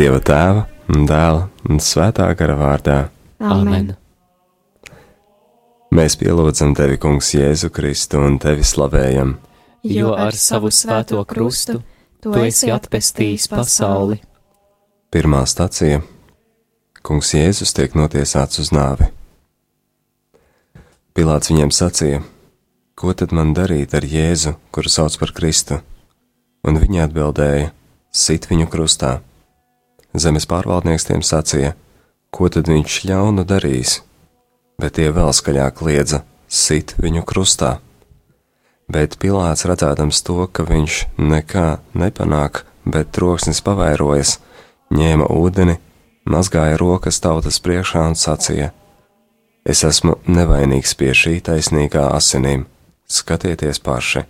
Dieva tēva, un dēla un svētā gara vārdā. Amen. Mēs pielūdzam tevi, Kungs, Jēzu Kristu un tevi slavējam. Jo ar savu svēto krustu tu esi atpestījis pasauli. Pirmā stacija - Kungs Jēzus tiek notiesāts uz nāvi. Pilāts viņiem sacīja: Ko tad man darīt ar Jēzu, kuru sauc par Kristu? Un viņi atbildēja: Sit viņu krustā. Zemes pārvaldnieks tiem sacīja: Ko tad viņš ļaunu darīs? Bet tie vēl skaļāk liedza: Sit viņu krustā! Bet Pilārs redzēdams to, ka viņš nekā nepanāk, bet troksnis pavairojas, ņēma ūdeni, mazgāja rokas tautas priekšā un sacīja: Es esmu nevainīgs pie šī taisnīgā asinīm, skatieties paši!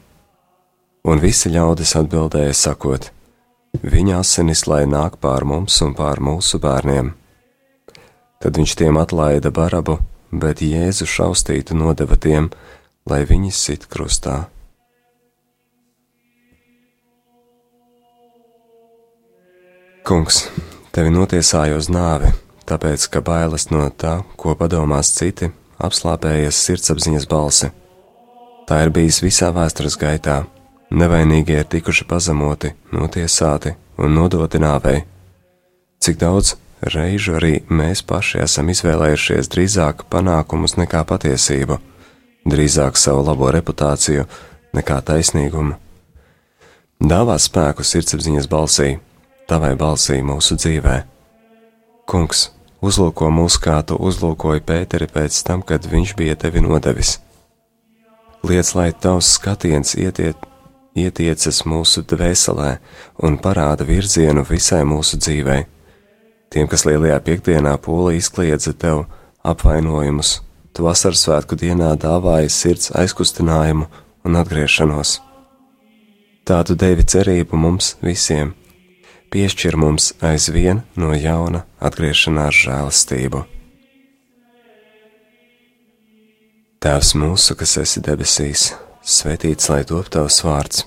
Un visi ļaudis atbildēja, sakot: Viņa asinis lai nāk pār mums un pār mūsu bērniem. Tad viņš tiem atlaida barabu, bet Jēzu šaustītu nodeva tiem, lai viņi sit krustā. Kungs, tevi notiesāja uz nāvi, tāpēc, ka bailes no tā, ko padomās citi, apslāpējies sirdsapziņas balsi. Tā ir bijis visā vēstures gaitā. Nevainīgie ir tikuši pazemoti, notiesāti un nodoti nāvei. Cik daudz reižu arī mēs paši esam izvēlējušies drīzāk panākumus nekā patiesību, drīzāk savu labo reputāciju nekā taisnīgumu. Dāvā spēku sirdsapziņas balsī, tavai balsī mūsu dzīvē. Kungs, uzlūko mūs, kā tu uzlūkoji Pēteri pēc tam, kad viņš bija tevi nodevis. Liec, lai tavs skatiens ietiet ietiecas mūsu dvēselē un parāda virzienu visai mūsu dzīvei. Tiem, kas lielajā piekdienā pūlī izkliedza tev apvainojumus, tu vasaras svētku dienā dāvāji sirds aizkustinājumu un atgriešanos. Tā tu devi cerību mums visiem, piešķir mums aizvien no jauna atgriešanās žēlastību. Tēvs mūsu, kas esi debesīs, svētīts lai top tavs vārds,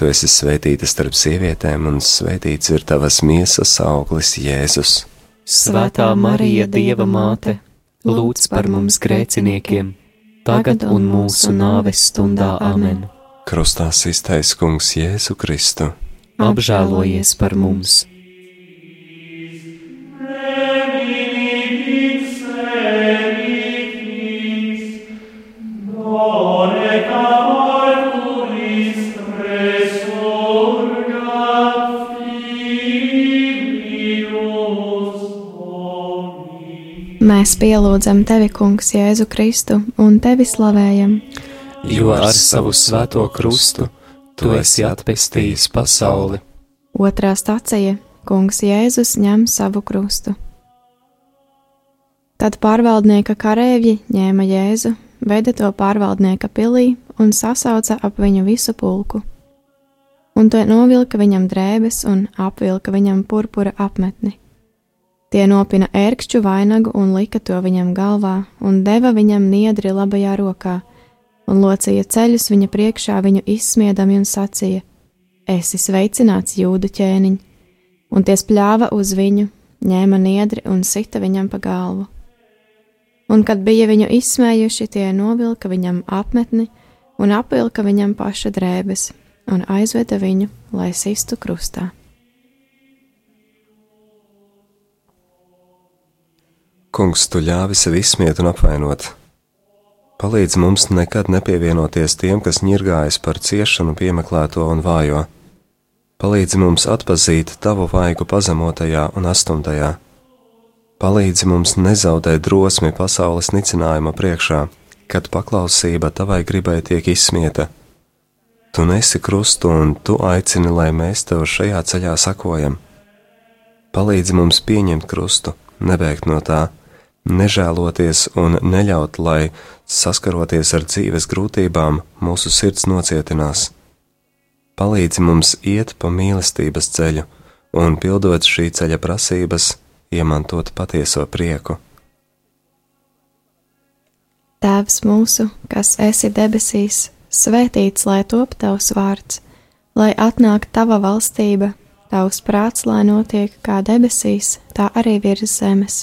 Tu esi svētīta starp sievietēm, un svētīts ir tavas miesas auglis, Jēzus. Svētā Marija, Dieva māte, lūdz par mums grēciniekiem, tagad un mūsu nāves stundā amen. Krustā iztaisa kungs Jēzu Kristu. Apžēlojies par mums! Mēs pielūdzam tevi, Kungs, Jēzu Kristu un tevi slavējam. Jo ar savu svēto krustu tu esi atpestījis pasauli. Otrā stacija - Kungs Jēzus ņem savu krustu. Tad pārvaldnieka kareivji ņēma Jēzu, veda to pārvaldnieka pilī un sasauca ap viņu visu pulku. Un to novilka viņam drēbes un apvilka viņam purpura apmetni. Tie nopina ērkšķu vainagu un lika to viņam galvā, un deva viņam niedri labajā rokā, un locīja ceļus viņa priekšā viņu izsmiedami un sacīja: Esi sveicināts, jūdu ķēniņ! Un tie spļāva uz viņu, ņēma niedri un sita viņam pa galvu. Un, kad bija viņu izsmējuši, tie novilka viņam apmetni un apvilka viņam paša drēbes un aizveda viņu, lai sistu krustā. Kungs, tu ļāvi sevi izsmiet un apvainot. Palīdz mums nekad nepievienoties tiem, kas ņirgājas par ciešanu, piemeklēto un vājo. Palīdzi mums atpazīt tavu vaigu pazemotajā un astumtajā. Palīdzi mums nezaudēt drosmi pasaules nicinājuma priekšā, kad paklausība tavai gribai tiek izsmieta. Tu nesi krustu un tu aicini, lai mēs tev šajā ceļā sakojam. Palīdzi mums pieņemt krustu, nebēgt no tā, nežēloties un neļaut, lai saskaroties ar dzīves grūtībām, mūsu sirds nocietinās. Palīdzi mums iet pa mīlestības ceļu un, pildot šī ceļa prasības, iemantot patieso prieku. Tēvs mūsu, kas esi debesīs, svētīts lai top tavs vārds, lai atnāk tava valstība, tavs prāts, lai notiek kā debesīs, tā arī virs zemes.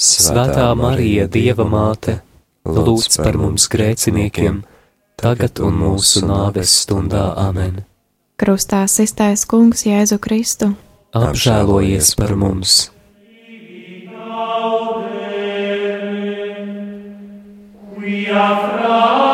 Svētā Marija, Dieva māte, lūdz par mums grēciniekiem, tagad un mūsu nāves stundā amen. Krustā sistais Kungs Jēzu Kristu. Apžēlojies par mums! Quia fratertus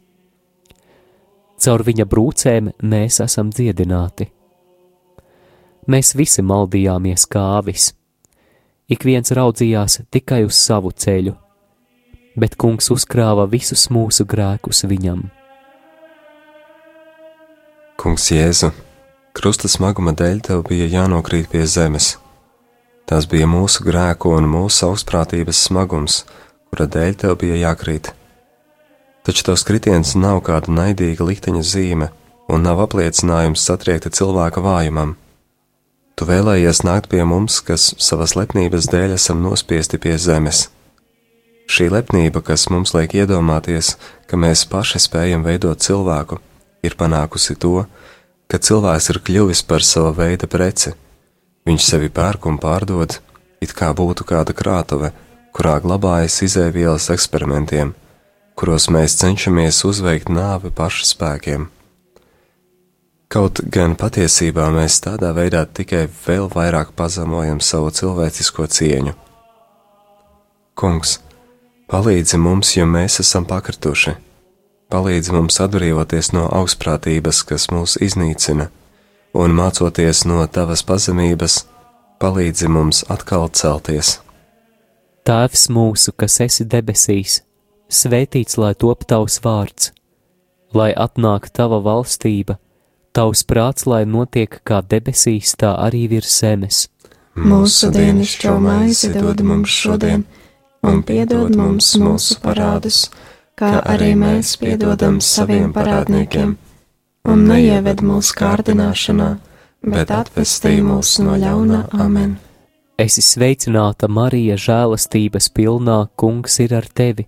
Caur viņa brūcēm mēs esam dziedināti. Mēs visi maldījāmies kā avis, ik viens raudzījās tikai uz savu ceļu, bet kungs uzkrāva visus mūsu grēkus viņam. Kungs Jēzu, krusta smaguma dēļ tev bija jānokrīt pie zemes. Tas bija mūsu grēku un mūsu augstprātības smagums, kura dēļ tev bija jākrīt. Taču tavs kritiens nav kāda naidīga likteņa zīme un nav apliecinājums satriekta cilvēka vājumam. Tu vēlējies nākt pie mums, kas savas lepnības dēļ esam nospiesti pie zemes. Šī lepnība, kas mums liek iedomāties, ka mēs paši spējam veidot cilvēku, ir panākusi to, ka cilvēks ir kļuvis par sava veida preci. Viņš sevi pērk un pārdod, it kā būtu kāda krātuve, kurā glabājas izēvielas eksperimentiem, kuros mēs cenšamies uzveikt nāvi pašu spēkiem. Kaut gan patiesībā mēs tādā veidā tikai vēl vairāk pazemojam savu cilvēcisko cieņu. Kungs, palīdzi mums, jo mēs esam pakrituši palīdzi mums atbrīvoties no augstprātības, kas mūs iznīcina, un mācoties no tavas pazemības, palīdzi mums atkal celties. Tēvs mūsu, kas esi debesīs, svētīts lai top tavs vārds, lai atnāk tava valstība, tavs prāts, lai notiek kā debesīs, tā arī virs zemes. Mūsu dienascho maizi dod mums šodien, un piedod mums mūsu parādus kā arī mēs piedodam saviem parādniekiem, un neieved mūsu kārdināšanā, bet atvestī mūs no ļauna amen. Esi sveicināta, Marija, žēlastības pilnā, kungs ir ar tevi.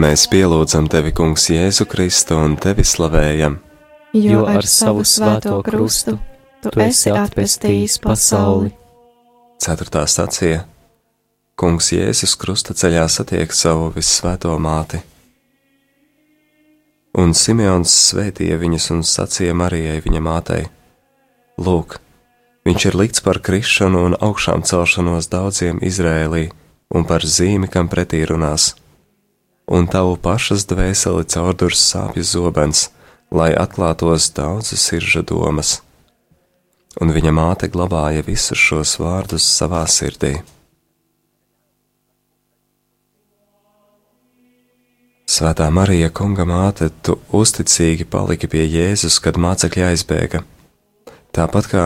Mēs pielūdzam tevi, Kungs, Jēzu Kristu un tevi slavējam. Jo ar savu svēto krustu tu esi atpestījis pasauli. Ceturtā stacija Kungs Jēzus krusta ceļā satiek savu visvēto māti. Un Simeons svētīja viņus un sacīja Marijai viņa mātei: Lūk, Viņš ir likts par krišanu un augšām celšanos daudziem Izrēlī un par zīmi, kam pretī runās. Un tavu pašas dvēseli caurdurs sāpju zobens, lai atklātos daudzu sirža domas. Un viņa māte glabāja visus šos vārdus savā sirdī. Svētā Marija, kunga māte, tu uzticīgi paliki pie Jēzus, kad mācekļi aizbēga. Tāpat kā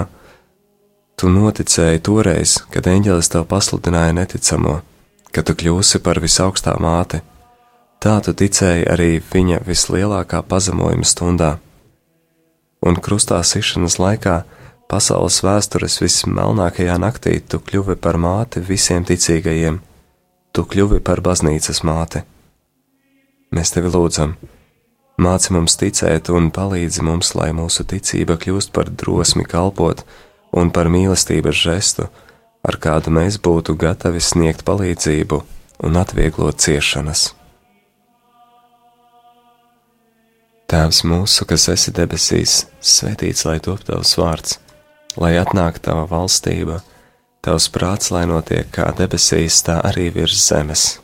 tu noticēji toreiz, kad eņģelis tev pasludināja neticamo, ka tu kļūsi par visaugstā māti, tā tu ticēji arī viņa vislielākā pazemojuma stundā. Un krustā sišanas laikā, pasaules vēstures vismelnākajā naktī, tu kļuvi par māti visiem ticīgajiem, tu kļuvi par baznīcas māti. Mēs tevi lūdzam, māci mums ticēt un palīdzi mums, lai mūsu ticība kļūst par drosmi kalpot un par mīlestības žestu, ar kādu mēs būtu gatavi sniegt palīdzību un atvieglot ciešanas. Tēvs mūsu, kas esi debesīs, svētīts lai top tavs vārds, lai atnāk tava valstība, tavs prāts, lai notiek kā debesīs, tā arī virs zemes.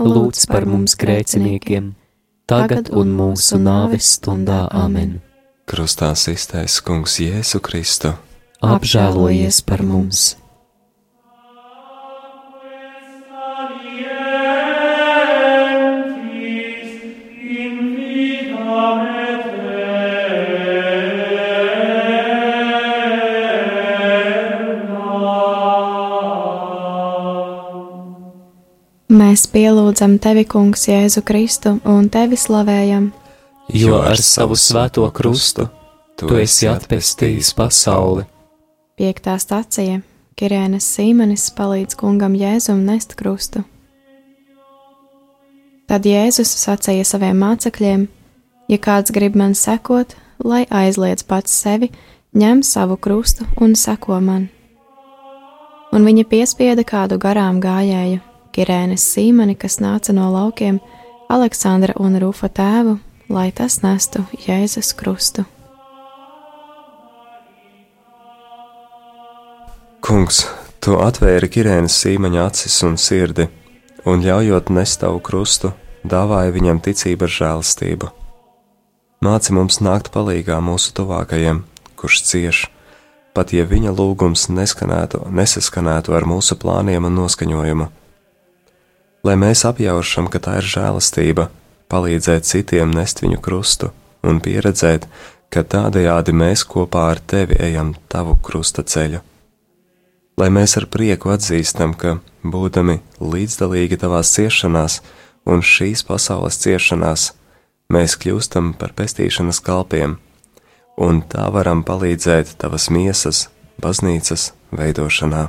Lūdz par mums grēciniekiem, tagad un mūsu nāves stundā amen. Krustā iztaisa Kungs Jēzu Kristu. Apžēlojies par mums! Mēs pielūdzam tevi, Kungs, Jēzu Kristu un tevi slavējam, jo ar savu svēto krustu tu esi atpestījis pasauli. Piektā stācija - Kirēnas Sīmenis palīdz kungam Jēzum nest krustu. Tad Jēzus sacīja saviem mācekļiem: Ja kāds grib man sekot, lai aizliedz pats sevi, ņem savu krustu un seko man. Un viņa piespieda kādu garām gājēju, Kirēnas Sīmani, kas nāca no laukiem, Aleksandra un Rufa tēvu, lai tas nestu Jēzus krustu. Kungs, tu atvēri Kirēnas Sīmaņa acis un sirdi, un ļaujot nest tavu krustu, dāvāja viņam ticību ar žēlastību. Māci mums nākt palīgā mūsu tuvākajiem, kurš cieš, pat ja viņa lūgums neskanētu, nesaskanētu ar mūsu plāniem un noskaņojumu lai mēs apjaušam, ka tā ir žēlastība, palīdzēt citiem nest viņu krustu un pieredzēt, ka tādējādi mēs kopā ar tevi ejam tavu krusta ceļu. Lai mēs ar prieku atzīstam, ka, būdami līdzdalīgi tavās ciešanās un šīs pasaules ciešanās, mēs kļūstam par pestīšanas kalpiem, un tā varam palīdzēt tavas miesas, baznīcas veidošanā.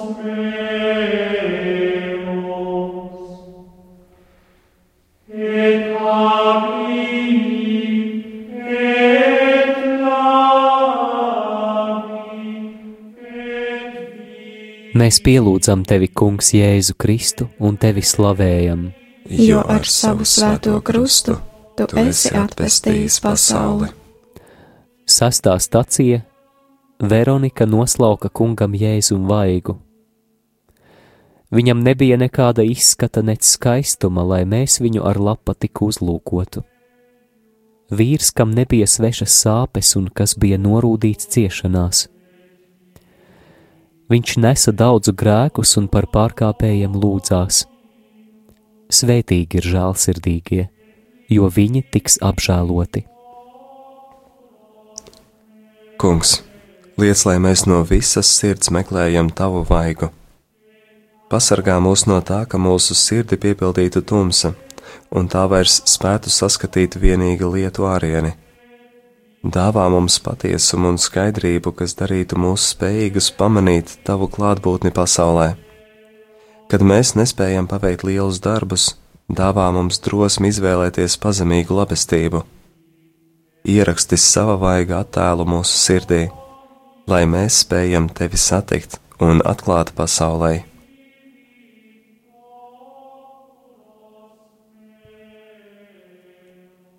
Mēs pielūdzam tevi, Kungs, Jēzu Kristu un tevi slavējam, jo ar savu svēto krustu tu esi atpestījis pasauli. Sastā stacija Veronika noslauka kungam Jēzum vaigu. Viņam nebija nekāda izskata nec skaistuma, lai mēs viņu ar lapatiku uzlūkotu. Vīrs, kam nebija svešas sāpes un kas bija norūdīts ciešanās. Viņš nesa daudzu grēkus un par pārkāpējiem lūdzās. Svētīgi ir žēlsirdīgie, jo viņi tiks apžēloti. Kungs, liec, lai mēs no visas sirds meklējam tavu vaigu. Pasargā mūs no tā, ka mūsu sirdi piepildītu tumsa, un tā vairs spētu saskatīt vienīgi lietu ārieni. Dāvā mums patiesumu un skaidrību, kas darītu mūs spējīgus pamanīt tavu klātbūtni pasaulē. Kad mēs nespējam paveikt lielus darbus, dāvā mums drosmi izvēlēties pazemīgu labestību. Ieraksti sava vaiga attēlu mūsu sirdī, lai mēs spējam tevi satikt un atklāt pasaulē.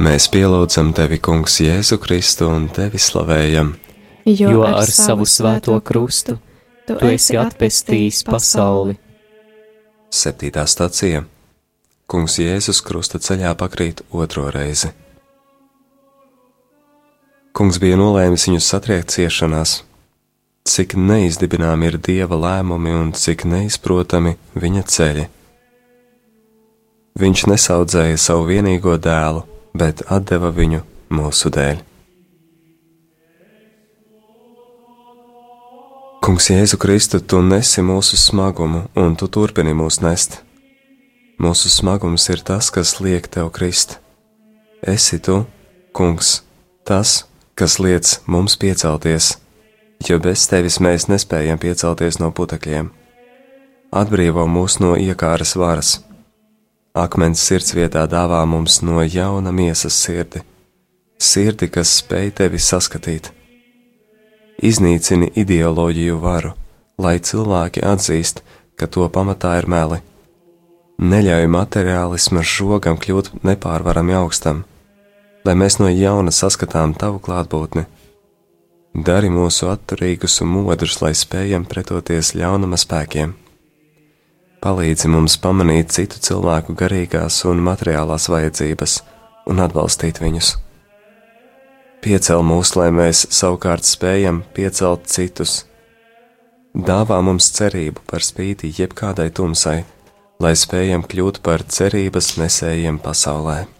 Mēs pielūdzam tevi, Kungs, Jēzu Kristu un tevi slavējam. jo ar savu svēto krustu tu esi atpestījis pasauli. Septītā stacija. Kungs Jēzus krusta ceļā pakrīt otro reizi. Kungs bija nolēmis viņus satriekt ciešanās. Cik neizdibināmi ir Dieva lēmumi un cik neizprotami viņa ceļi. Viņš nesaudzēja savu vienīgo dēlu, bet deva viņu mūsu dēļ. Kungs Jēzu Kristu, tu nesi mūsu smagumu, un tu turpini mūs nest. Mūsu smagums ir tas, kas liek tev krist. Esi tu, Kungs, tas, kas liec mums piecelties, jo bez tevis mēs nespējam piecelties no putekļiem. Atbrīvo mūs no iekāras varas. Akmens sirds vietā dāvā mums no jauna miesas sirdi, sirdi, kas spēj tevi saskatīt. Iznīcini ideoloģiju varu, lai cilvēki atzīst, ka to pamatā ir meli. Neļauj materiālisma žogam kļūt nepārvarami augstam, lai mēs no jauna saskatām tavu klātbūtni. Dari mūsu atturīgus un modrus, lai spējam pretoties ļaunuma spēkiem. Palīdzi mums pamanīt citu cilvēku garīgās un materiālās vajadzības un atbalstīt viņus. Piecel mūs, lai mēs savukārt spējam piecelt citus. Dāvā mums cerību par spīti jebkādai tumsai, lai spējam kļūt par cerības nesējiem pasaulē.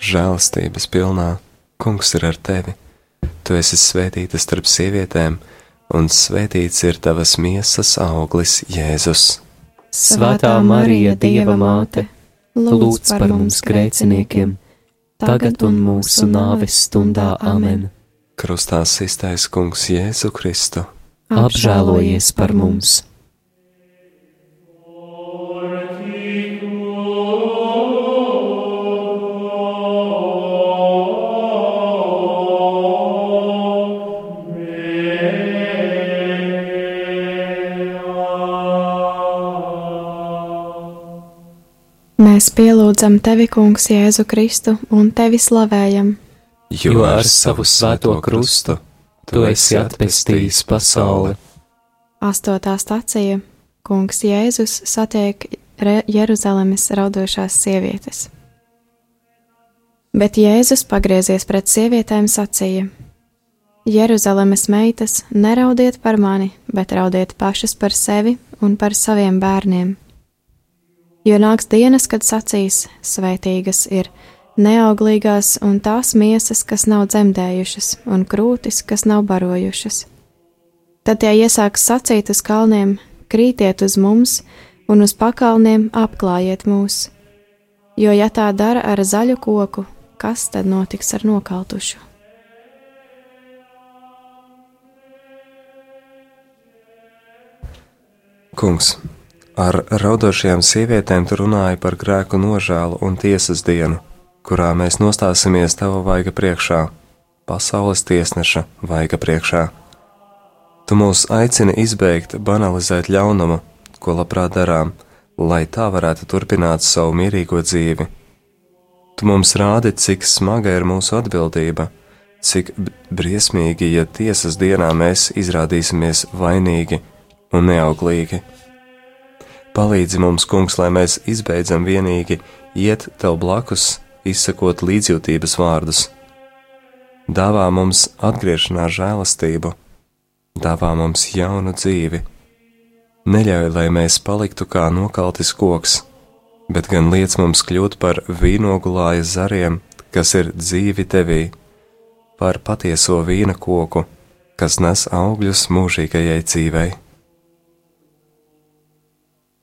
žēlastības pilnā. Kungs ir ar tevi. Tu esi svētīta starp sievietēm, un svētīts ir tavas miesas auglis, Jēzus. Svētā Marija, Dieva māte, lūdz par mums grēciniekiem, tagad un mūsu nāves stundā amen. Krustā iztaisa Kungs Jēzu Kristu. Apžēlojies par mums! Mēs pielūdzam tevi, Kungs, Jēzu Kristu un tevi slavējam, Jo ar savu svēto krustu tu esi atpestījis pasauli. Astotā stacija Kungs Jēzus satiek Jeruzalemes raudošās sievietes. Bet Jēzus pagriezies pret sievietēm sacīja: Jeruzalemes meitas, neraudiet par mani, bet raudiet pašas par sevi un par saviem bērniem. Jo nāks dienas, kad sacīs: Svētīgas ir neauglīgās un tās miesas, kas nav dzemdējušas, un krūtis, kas nav barojušas. Tad tie iesāks sacīt uz kalniem: Krītiet uz mums, un uz pakalniem apklājiet mūs. Jo, ja tā dara ar zaļu koku, kas tad notiks ar nokautušu? Kungs, ar raudošajām sievietēm tu runāji par grēku nožēlu un tiesas dienu, kurā mēs nostāsimies tava vaiga priekšā, pasaules tiesneša vaiga priekšā. Tu mūs aicini izbeigt, banalizēt ļaunumu, ko labprāt darām, lai tā varētu turpināt savu mierīgo dzīvi. Tu mums rādi, cik smaga ir mūsu atbildība, cik briesmīgi, ja tiesas dienā mēs izrādīsimies vainīgi un neauglīgi. Palīdzi mums, kungs, lai mēs izbeidzam vienīgi iet tev blakus, izsakot līdzjūtības vārdus. Dāvā mums atgriešanās žēlastību, dāvā mums jaunu dzīvi. Neļauj, lai mēs paliktu kā nokaltis koks, bet gan liec mums kļūt par vīnogulāja zariem, kas ir dzīvi tevī, par patieso vīna koku, kas nes augļus mūžīgajai dzīvei.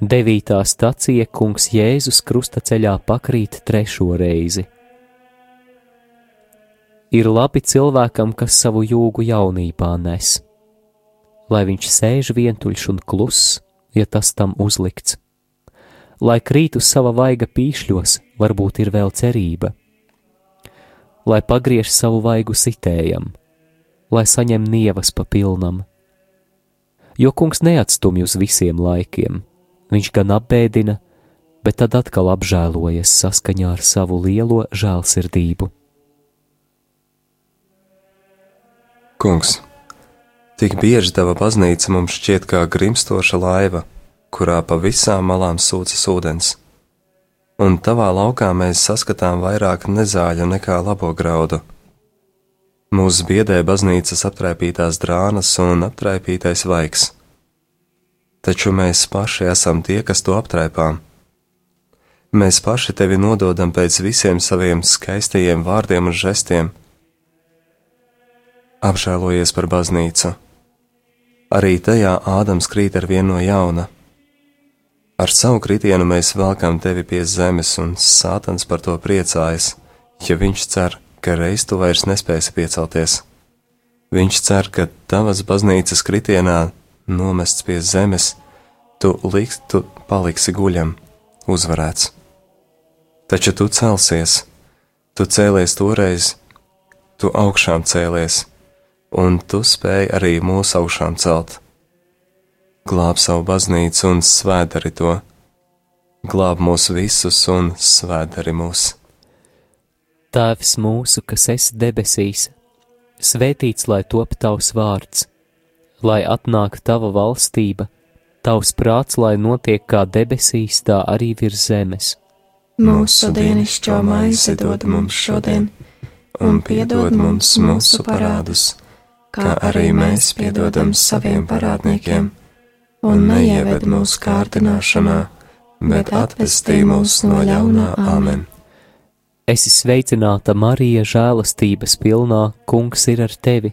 Devītā stacija Kungs Jēzus krusta ceļā pakrīt trešo reizi. Ir labi cilvēkam, kas savu jūgu jaunībā nes, lai viņš sēž vientuļš un kluss, ja tas tam uzlikts. Lai krīt uz sava vaiga pīšļos, varbūt ir vēl cerība. Lai pagriež savu vaigu sitējam, lai saņem nievas pa pilnam. Jo kungs neatstumj uz visiem laikiem, viņš gan apbēdina, bet tad atkal apžēlojas saskaņā ar savu lielo žēlsirdību. Kungs, tik bieži tava baznīca mums šķiet kā grimstoša laiva, kurā pa visām malām sūcas ūdens, un tavā laukā mēs saskatām vairāk nezāļu nekā labo graudu. Mūs biedē baznīcas aptraipītās drānas un aptraipītais vaiks. Taču mēs paši esam tie, kas to aptraipām. Mēs paši tevi nododam pēc visiem saviem skaistajiem vārdiem un žestiem. Apžēlojies par baznīcu. Arī tajā Ādams krīt ar vienu no jauna. Ar savu kritienu mēs velkam tevi pie zemes, un Sātans par to priecājas, ja viņš cer, ka reiz tu vairs nespēsi piecelties. Viņš cer, ka tavas baznīcas kritienā, nomests pie zemes, tu liks, tu paliksi guļam, uzvarēts. Taču tu celsies, tu cēlies toreiz, tu augšām cēlies, un tu spēj arī mūsu augšām celt. Glāb savu baznīcu un svētari to, glāb mūs visus un svētari mūs. Tēvs mūsu, kas esi debesīs, svētīts lai top tavs vārds, lai atnāk tava valstība, tavs prāts, lai notiek kā debesīs, tā arī virs zemes. Mūsu dienascho maizi dod mums šodien, un piedod mums mūsu parādus, kā arī mēs piedodam saviem parādniekiem, un neieved mūsu kārdināšanā, bet atvestī mūs no ļaunā amen. Esi sveicināta, Marija, žēlastības pilnā, Kungs ir ar tevi.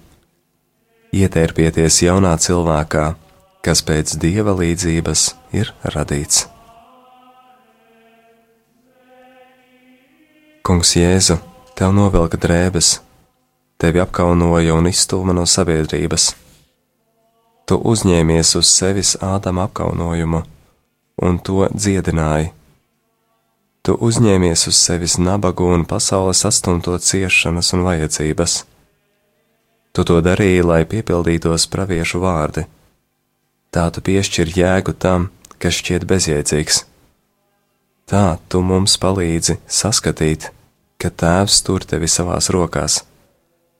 Ietērpieties jaunā cilvēkā, kas pēc dieva līdzības ir radīts. Kungs Jēzu, tev novelka drēbes, tevi apkaunoja un izstūma no sabiedrības. Tu uzņēmies uz sevis ādama apkaunojumu un to dziedināji. Tu uzņēmies uz sevis nabagu un pasaules atstumto ciešanas un vajadzības. Tu to darīji, lai piepildītos praviešu vārdi. Tā tu piešķir jēgu tam, kas šķiet bezjēdzīgs. Tā tu mums palīdzi saskatīt, ka Tēvs tur tevi savās rokās,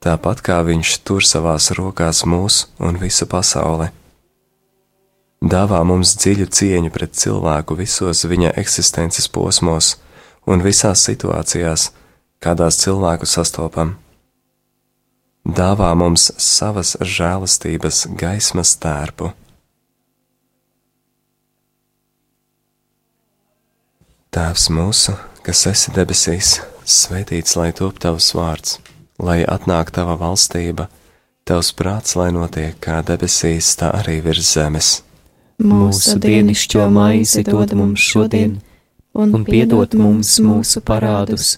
tāpat kā Viņš tur savās rokās mūs un visu pasauli. Dāvā mums dziļu cieņu pret cilvēku visos viņa eksistences posmos un visās situācijās, kādās cilvēku sastopam. Dāvā mums savas žēlastības gaismas tērpu. Tēvs mūsu, kas esi debesīs, svētīts lai top tavs vārds, lai atnāk tava valstība, tavs prāts, lai notiek kā debesīs, tā arī virs zemes. Mūsu dienascho maizi dod mums šodien, un piedod mums mūsu parādus,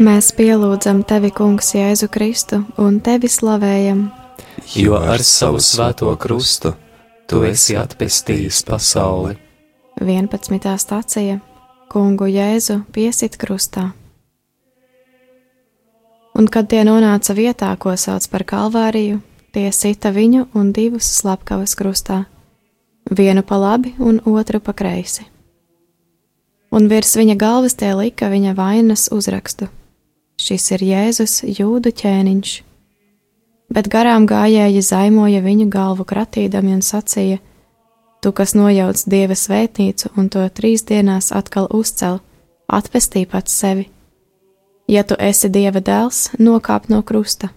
Mēs pielūdzam tevi, Kungs, Jēzu Kristu un tevi slavējam. jo ar savu svēto krustu tu esi atpestījis pasauli. 11. stācija Kungu Jēzu piesit krustā. Un kad tie nonāca vietā, ko sauc par Kalvāriju, tie sita viņu un divus slepkavas krustā, vienu pa labi un otru pa kreisi. Un virs viņa galvas tie lika viņa vainas uzrakstu: Šis ir Jēzus jūdu ķēniņš. Bet garām gājēji zaimoja viņu galvu kratīdami un sacīja: Tu, kas nojauc dieva svētnīcu un to trīs dienās atkal uzcel, atpestī pats sevi. Ja tu esi dieva dēls, nokāp no krusta.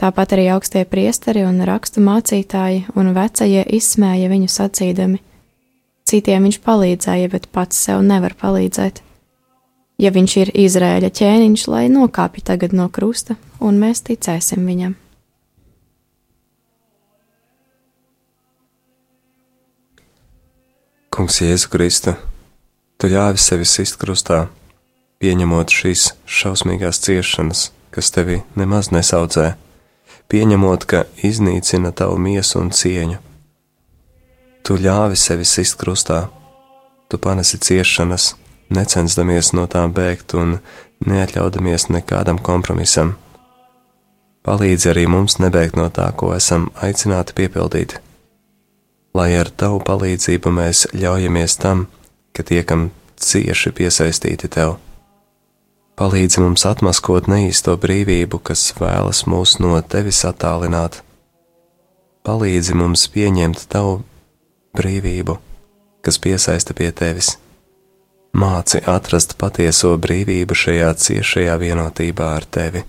Tāpat arī augstie priesteri un rakstu mācītāji un vecie izsmēja viņu sacīdami. Citiem viņš palīdzēja, bet pats sev nevar palīdzēt. Ja viņš ir Izrēļa ķēniņš, lai nokāpj tagad no krusta, un mēs ticēsim viņam. Kungs, Jēzu Kristu, tu ļāvi sevi sist krustā, pieņemot šīs šausmīgās ciešanas, kas tevi nemaz nesaudzē, pieņemot, ka iznīcina tavu miesu un cieņu. Tu ļāvi sevi sist krustā, tu panesi ciešanas, necensdamies no tām bēgt un neatļaudamies nekādam kompromisam. Palīdzi arī mums nebēgt no tā, ko esam aicināti piepildīt lai ar tavu palīdzību mēs ļaujamies tam, ka tiekam cieši piesaistīti tev. Palīdzi mums atmaskot neīsto brīvību, kas vēlas mūs no tevis attālināt. Palīdzi mums pieņemt tavu brīvību, kas piesaista pie tevis. Māci atrast patieso brīvību šajā ciešajā vienotībā ar tevi.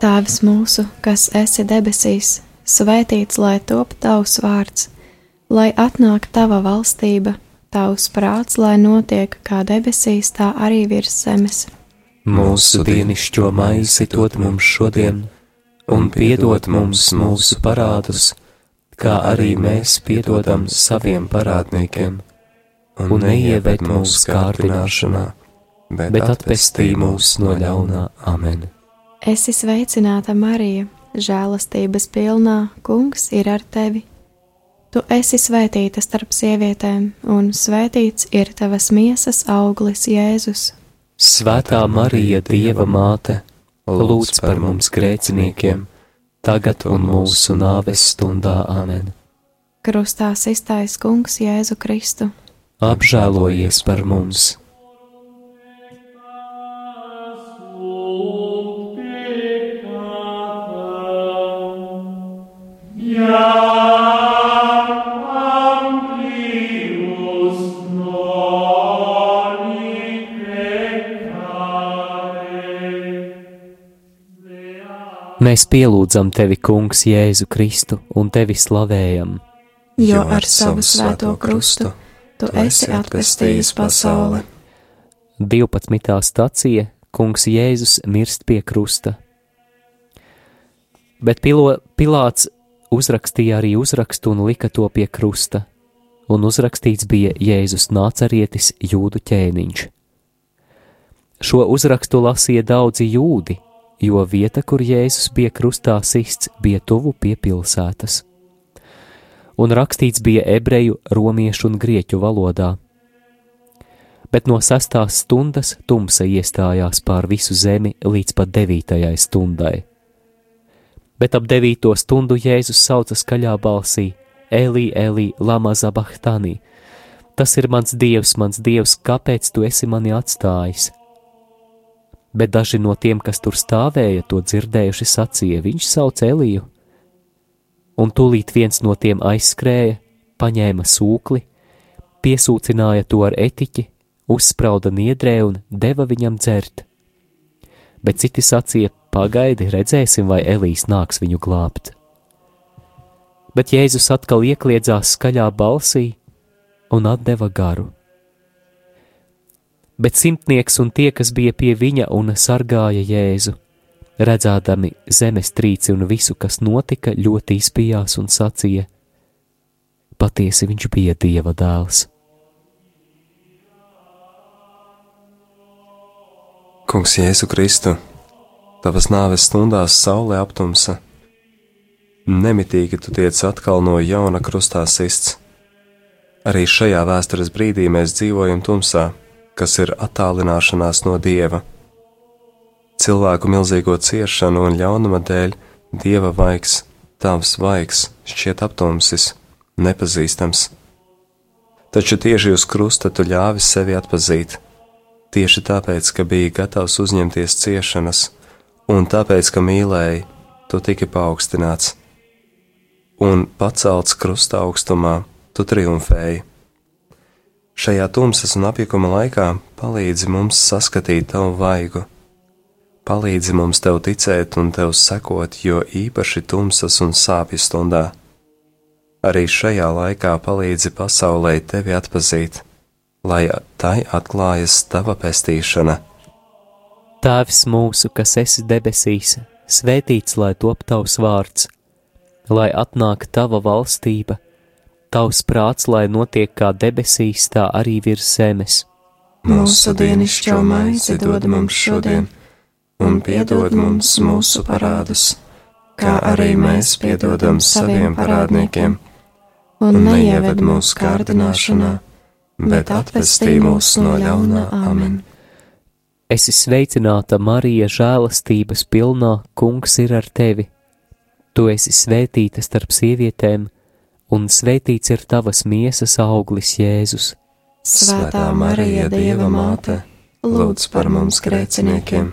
Tēvs mūsu, kas esi debesīs, svētīts lai top tavs vārds, lai atnāk tava valstība, tavs prāts, lai notiek kā debesīs, tā arī virs zemes. Mūsu dienascho maizi dod mums šodien, un piedod mums mūsu parādus, kā arī mēs piedodam saviem parādniekiem, un neieved mūsu kārdināšanā, bet atpestī mūs no ļaunā amen. Esi sveicināta, Marija, žēlastības pilnā, Kungs ir ar tevi. Tu esi svētīta starp sievietēm, un svētīts ir tavas miesas auglis, Jēzus. Svētā Marija, Dieva māte, lūdz par mums grēciniekiem, tagad un mūsu nāves stundā amen. Krustā iztais Kungs Jēzu Kristu. Apžēlojies par mums! Mēs pielūdzam tevi, Kungs, Jēzu Kristu un tevi slavējam. Jo ar savu svēto krustu tu esi atpestījis pasauli. 12. stacija Kungs Jēzus mirst pie krusta. Bet Pilo, Pilāts uzrakstīja arī uzrakstu un lika to pie krusta, un uzrakstīts bija Jēzus nācarietis jūdu ķēniņš. Šo uzrakstu lasīja daudzi jūdi, jo vieta, kur Jēzus bija krustā sists, bija tuvu pie pilsētas. Un rakstīts bija ebreju, romiešu un grieķu valodā bet no sestās stundas tumsa iestājās pār visu zemi līdz pat devītajai stundai. Bet ap devīto stundu Jēzus sauca skaļā balsī: Elī, Elī, Lama Zabahtani! Tas ir mans dievs, mans dievs, kāpēc tu esi mani atstājis? Bet daži no tiem, kas tur stāvēja, to dzirdējuši, sacīja: Viņš sauc Eliju. Un tūlīt viens no tiem aizskrēja, paņēma sūkli, piesūcināja to ar etiķi uzsprauda niedrē un deva viņam dzert. Bet citi sacīja: Pagaidi, redzēsim, vai Elīs nāks viņu glābt. Bet Jēzus atkal iekļiedzās skaļā balsī un deva garu. Bet simtnieks un tie, kas bija pie viņa un sargāja Jēzu, redzēdami zemestrīci un visu, kas notika, ļoti izbijās un sacīja: Patiesi viņš bija dieva dēls. Kungs, Jēzu Kristu, tavas nāves stundās saule aptumsa, nemitīgi tu tiec atkal no jauna krustā sists. Arī šajā vēstures brīdī mēs dzīvojam tumsā, kas ir attālināšanās no dieva. Cilvēku milzīgo ciešanu un ļaunuma dēļ dieva vaigs, tavs vaigs, šķiet aptumsis, nepazīstams. Taču tieši uz krusta tu ļāvi sevi atpazīt tieši tāpēc, ka biji gatavs uzņemties ciešanas, un tāpēc, ka mīlēji, tu tiki paaugstināts, un pacelts krusta augstumā, tu triumfēji. Šajā tumsas un apjukuma laikā palīdzi mums saskatīt tavu vaigu, palīdzi mums tev ticēt un tev sekot, jo īpaši tumsas un sāpju stundā. Arī šajā laikā palīdzi pasaulē tevi atpazīt lai tai atklājas tava pestīšana. Tēvs mūsu, kas esi debesīs, svētīts lai top tavs vārds, lai atnāk tava valstība, tavs prāts, lai notiek kā debesīs, tā arī virs zemes. Mūsu dienascho maizi dod mums šodien, un piedod mums mūsu parādus, kā arī mēs piedodam saviem parādniekiem, un neieved mūsu kārdināšanā bet atvestī mūs no ļaunā amen. Esi sveicināta, Marija, žēlastības pilnā, kungs ir ar tevi. Tu esi svētīta starp sievietēm, un svētīts ir tavas miesas auglis, Jēzus. Svētā Marija, Dieva māte, lūdz par mums grēciniekiem,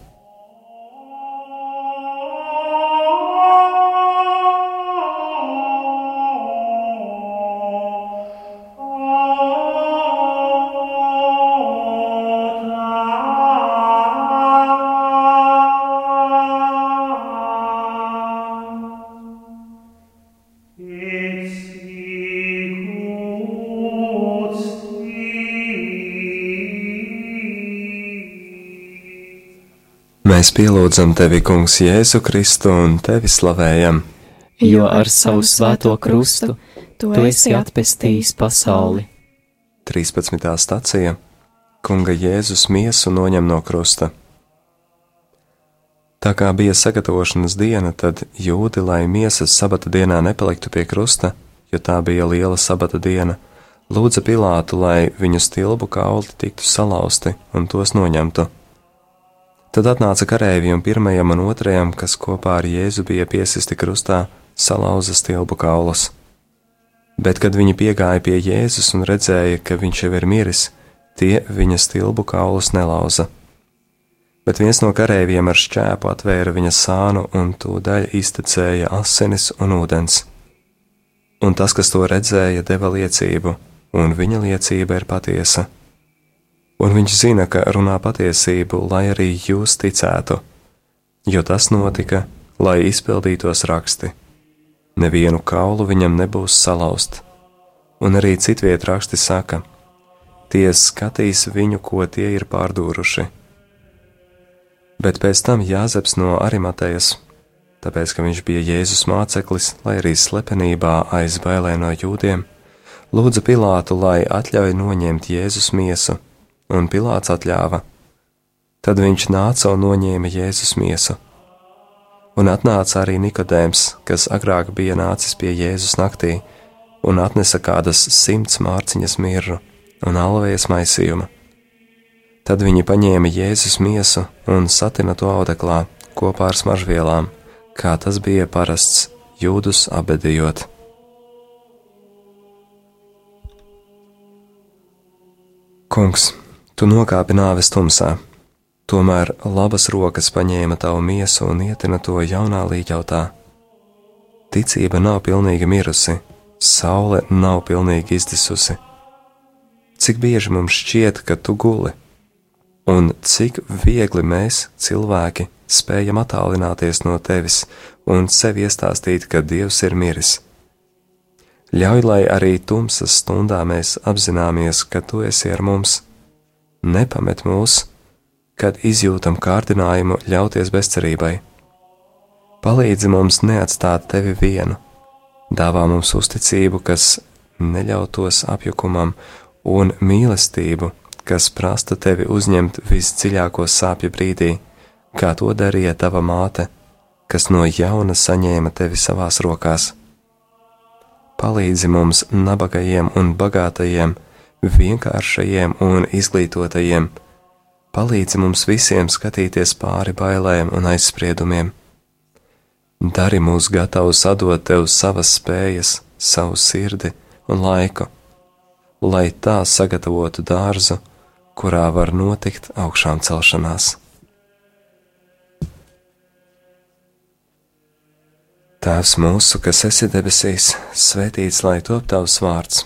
Mēs pielūdzam tevi, Kungs, Jēzu Kristu un tevi slavējam. Jo ar savu svēto krustu tu esi atpestījis pasauli. 13. stācija Kunga Jēzus miesu noņem no krusta. Tā kā bija sagatavošanas diena, tad jūdi, lai miesas sabata dienā nepaliktu pie krusta, jo tā bija liela sabata diena, lūdza Pilātu, lai viņu stilbu kauli tiktu salauzti un tos noņemtu. Tad atnāca kareivi un pirmajam un otrajam, kas kopā ar Jēzu bija piesisti krustā, salauza stilbu kaulus. Bet, kad viņi piegāja pie Jēzus un redzēja, ka viņš jau ir miris, tie viņa stilbu kaulus nelauza. Bet viens no kareiviem ar šķēpu atvēra viņa sānu un tūdaļ iztecēja asinis un ūdens. Un tas, kas to redzēja, deva liecību, un viņa liecība ir patiesa un viņš zina, ka runā patiesību, lai arī jūs ticētu, jo tas notika, lai izpildītos raksti. Nevienu kaulu viņam nebūs salauzt, un arī citviet raksti saka, tie skatīs viņu, ko tie ir pārdūruši. Bet pēc tam Jāzeps no Arimatejas, tāpēc, ka viņš bija Jēzus māceklis, lai arī slepenībā aizbailē no jūdiem, lūdza Pilātu, lai atļauj noņemt Jēzus miesu un Pilārs atļāva. Tad viņš nāca un noņēma Jēzus miesu. Un atnāca arī Nikodēms, kas agrāk bija nācis pie Jēzus naktī, un atnesa kādas simts mārciņas mirru un alvējas maisījumu. Tad viņi paņēma Jēzus miesu un satina to audeklā kopā ar smaržvielām, kā tas bija parasts jūdus abedījot. Kungs, Tu nokāpi nāves tumsā, tomēr labas rokas paņēma tavu miesu un ietina to jaunā līķautā. Ticība nav pilnīgi mirusi, saule nav pilnīgi izdisusi. Cik bieži mums šķiet, ka tu guli, un cik viegli mēs, cilvēki, spējam attālināties no tevis un sev iestāstīt, ka Dievs ir miris. Ļauj, lai arī tumsas stundā mēs apzināmies, ka tu esi ar mums. Nepamet mūs, kad izjūtam kārdinājumu ļauties bezcerībai. Palīdzi mums neatstāt tevi vienu, dāvā mums uzticību, kas neļautos apjukumam, un mīlestību, kas prasta tevi uzņemt visdziļāko sāpju brīdī, kā to darīja tava māte, kas no jauna saņēma tevi savās rokās. Palīdzi mums, nabagajiem un bagātajiem, vienkāršajiem un izglītotajiem, palīdzi mums visiem skatīties pāri bailēm un aizspriedumiem. Dari mūs gatavus atdot tev savas spējas, savu sirdi un laiku, lai tā sagatavotu dārzu, kurā var notikt augšām celšanās. Tēvs mūsu, kas esi debesīs, svētīts lai top tavs vārds,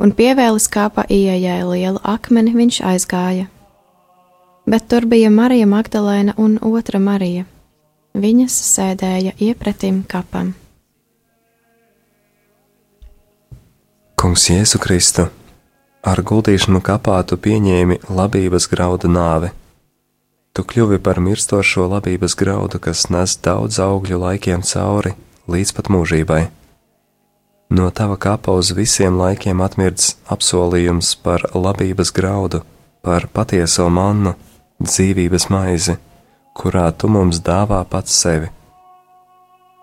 un pievēlis kāpa ieejai lielu akmeni, viņš aizgāja. Bet tur bija Marija Magdalēna un otra Marija. Viņas sēdēja iepretim kapam. Kungs Jēzu Kristu, ar guldīšanu kapā tu pieņēmi labības graudu nāvi. Tu kļuvi par mirstošo labības graudu, kas nes daudz augļu laikiem cauri līdz pat mūžībai. No tava kapa uz visiem laikiem atmirdz apsolījums par labības graudu, par patieso mannu, dzīvības maizi, kurā tu mums dāvā pats sevi.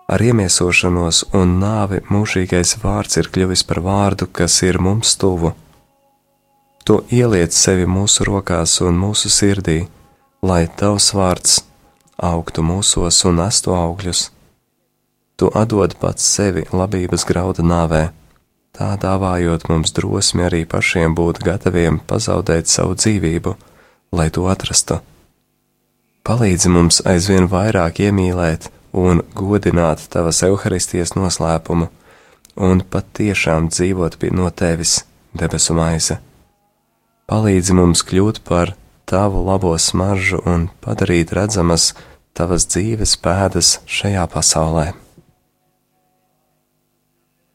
Ar iemiesošanos un nāvi mūžīgais vārds ir kļuvis par vārdu, kas ir mums tuvu. Tu ieliec sevi mūsu rokās un mūsu sirdī, lai tavs vārds augtu mūsos un nestu augļus Tu atdod pats sevi labības grauda nāvē, tā dāvājot mums drosmi arī pašiem būt gataviem pazaudēt savu dzīvību, lai to atrastu. Palīdzi mums aizvien vairāk iemīlēt un godināt tavas evaharistijas noslēpumu, un patiešām dzīvot pie no tevis, debesu maize. Palīdzi mums kļūt par tavu labo smaržu un padarīt redzamas tavas dzīves pēdas šajā pasaulē.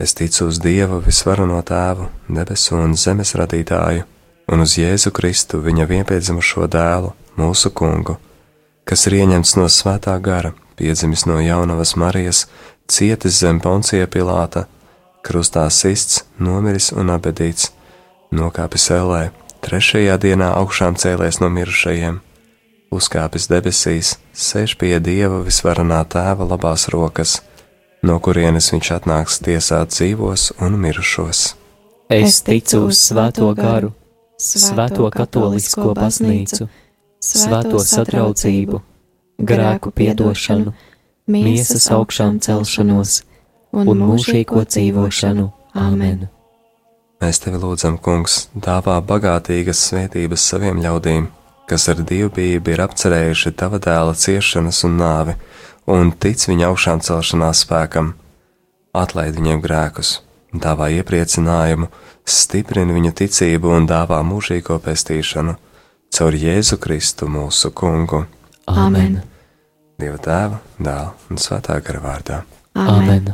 Es ticu uz Dievu visvarano tēvu, debesu un zemes radītāju, un uz Jēzu Kristu, viņa vienpiedzimušo dēlu, mūsu kungu, kas ir ieņemts no svētā gara, piedzimis no jaunavas Marijas, cietis zem poncija Pilāta, krustā sists, nomiris un abedīts, nokāpis ellē, trešajā dienā augšām cēlies no mirušajiem, uzkāpis debesīs, sēž pie Dieva visvarenā tēva labās rokas, no kurienes viņš atnāks tiesāt dzīvos un mirušos. Es ticu uz svēto garu, svēto katolisko baznīcu, svēto sadraudzību, grēku piedošanu, miesas augšām celšanos un mūžīgo dzīvošanu. Āmen! Mēs tevi lūdzam, Kungs, dāvā bagātīgas svētības saviem ļaudīm, kas ar dievbijību ir apcerējuši tava dēla ciešanas un nāvi, un tic viņa augšām celšanās spēkam. Atlaid viņiem grēkus, dāvā iepriecinājumu, stiprina viņu ticību un dāvā mūžīgo pestīšanu caur Jēzu Kristu mūsu kungu. Āmen! Dieva tēva, dēla un svētā gara vārdā. Āmen! Āmen.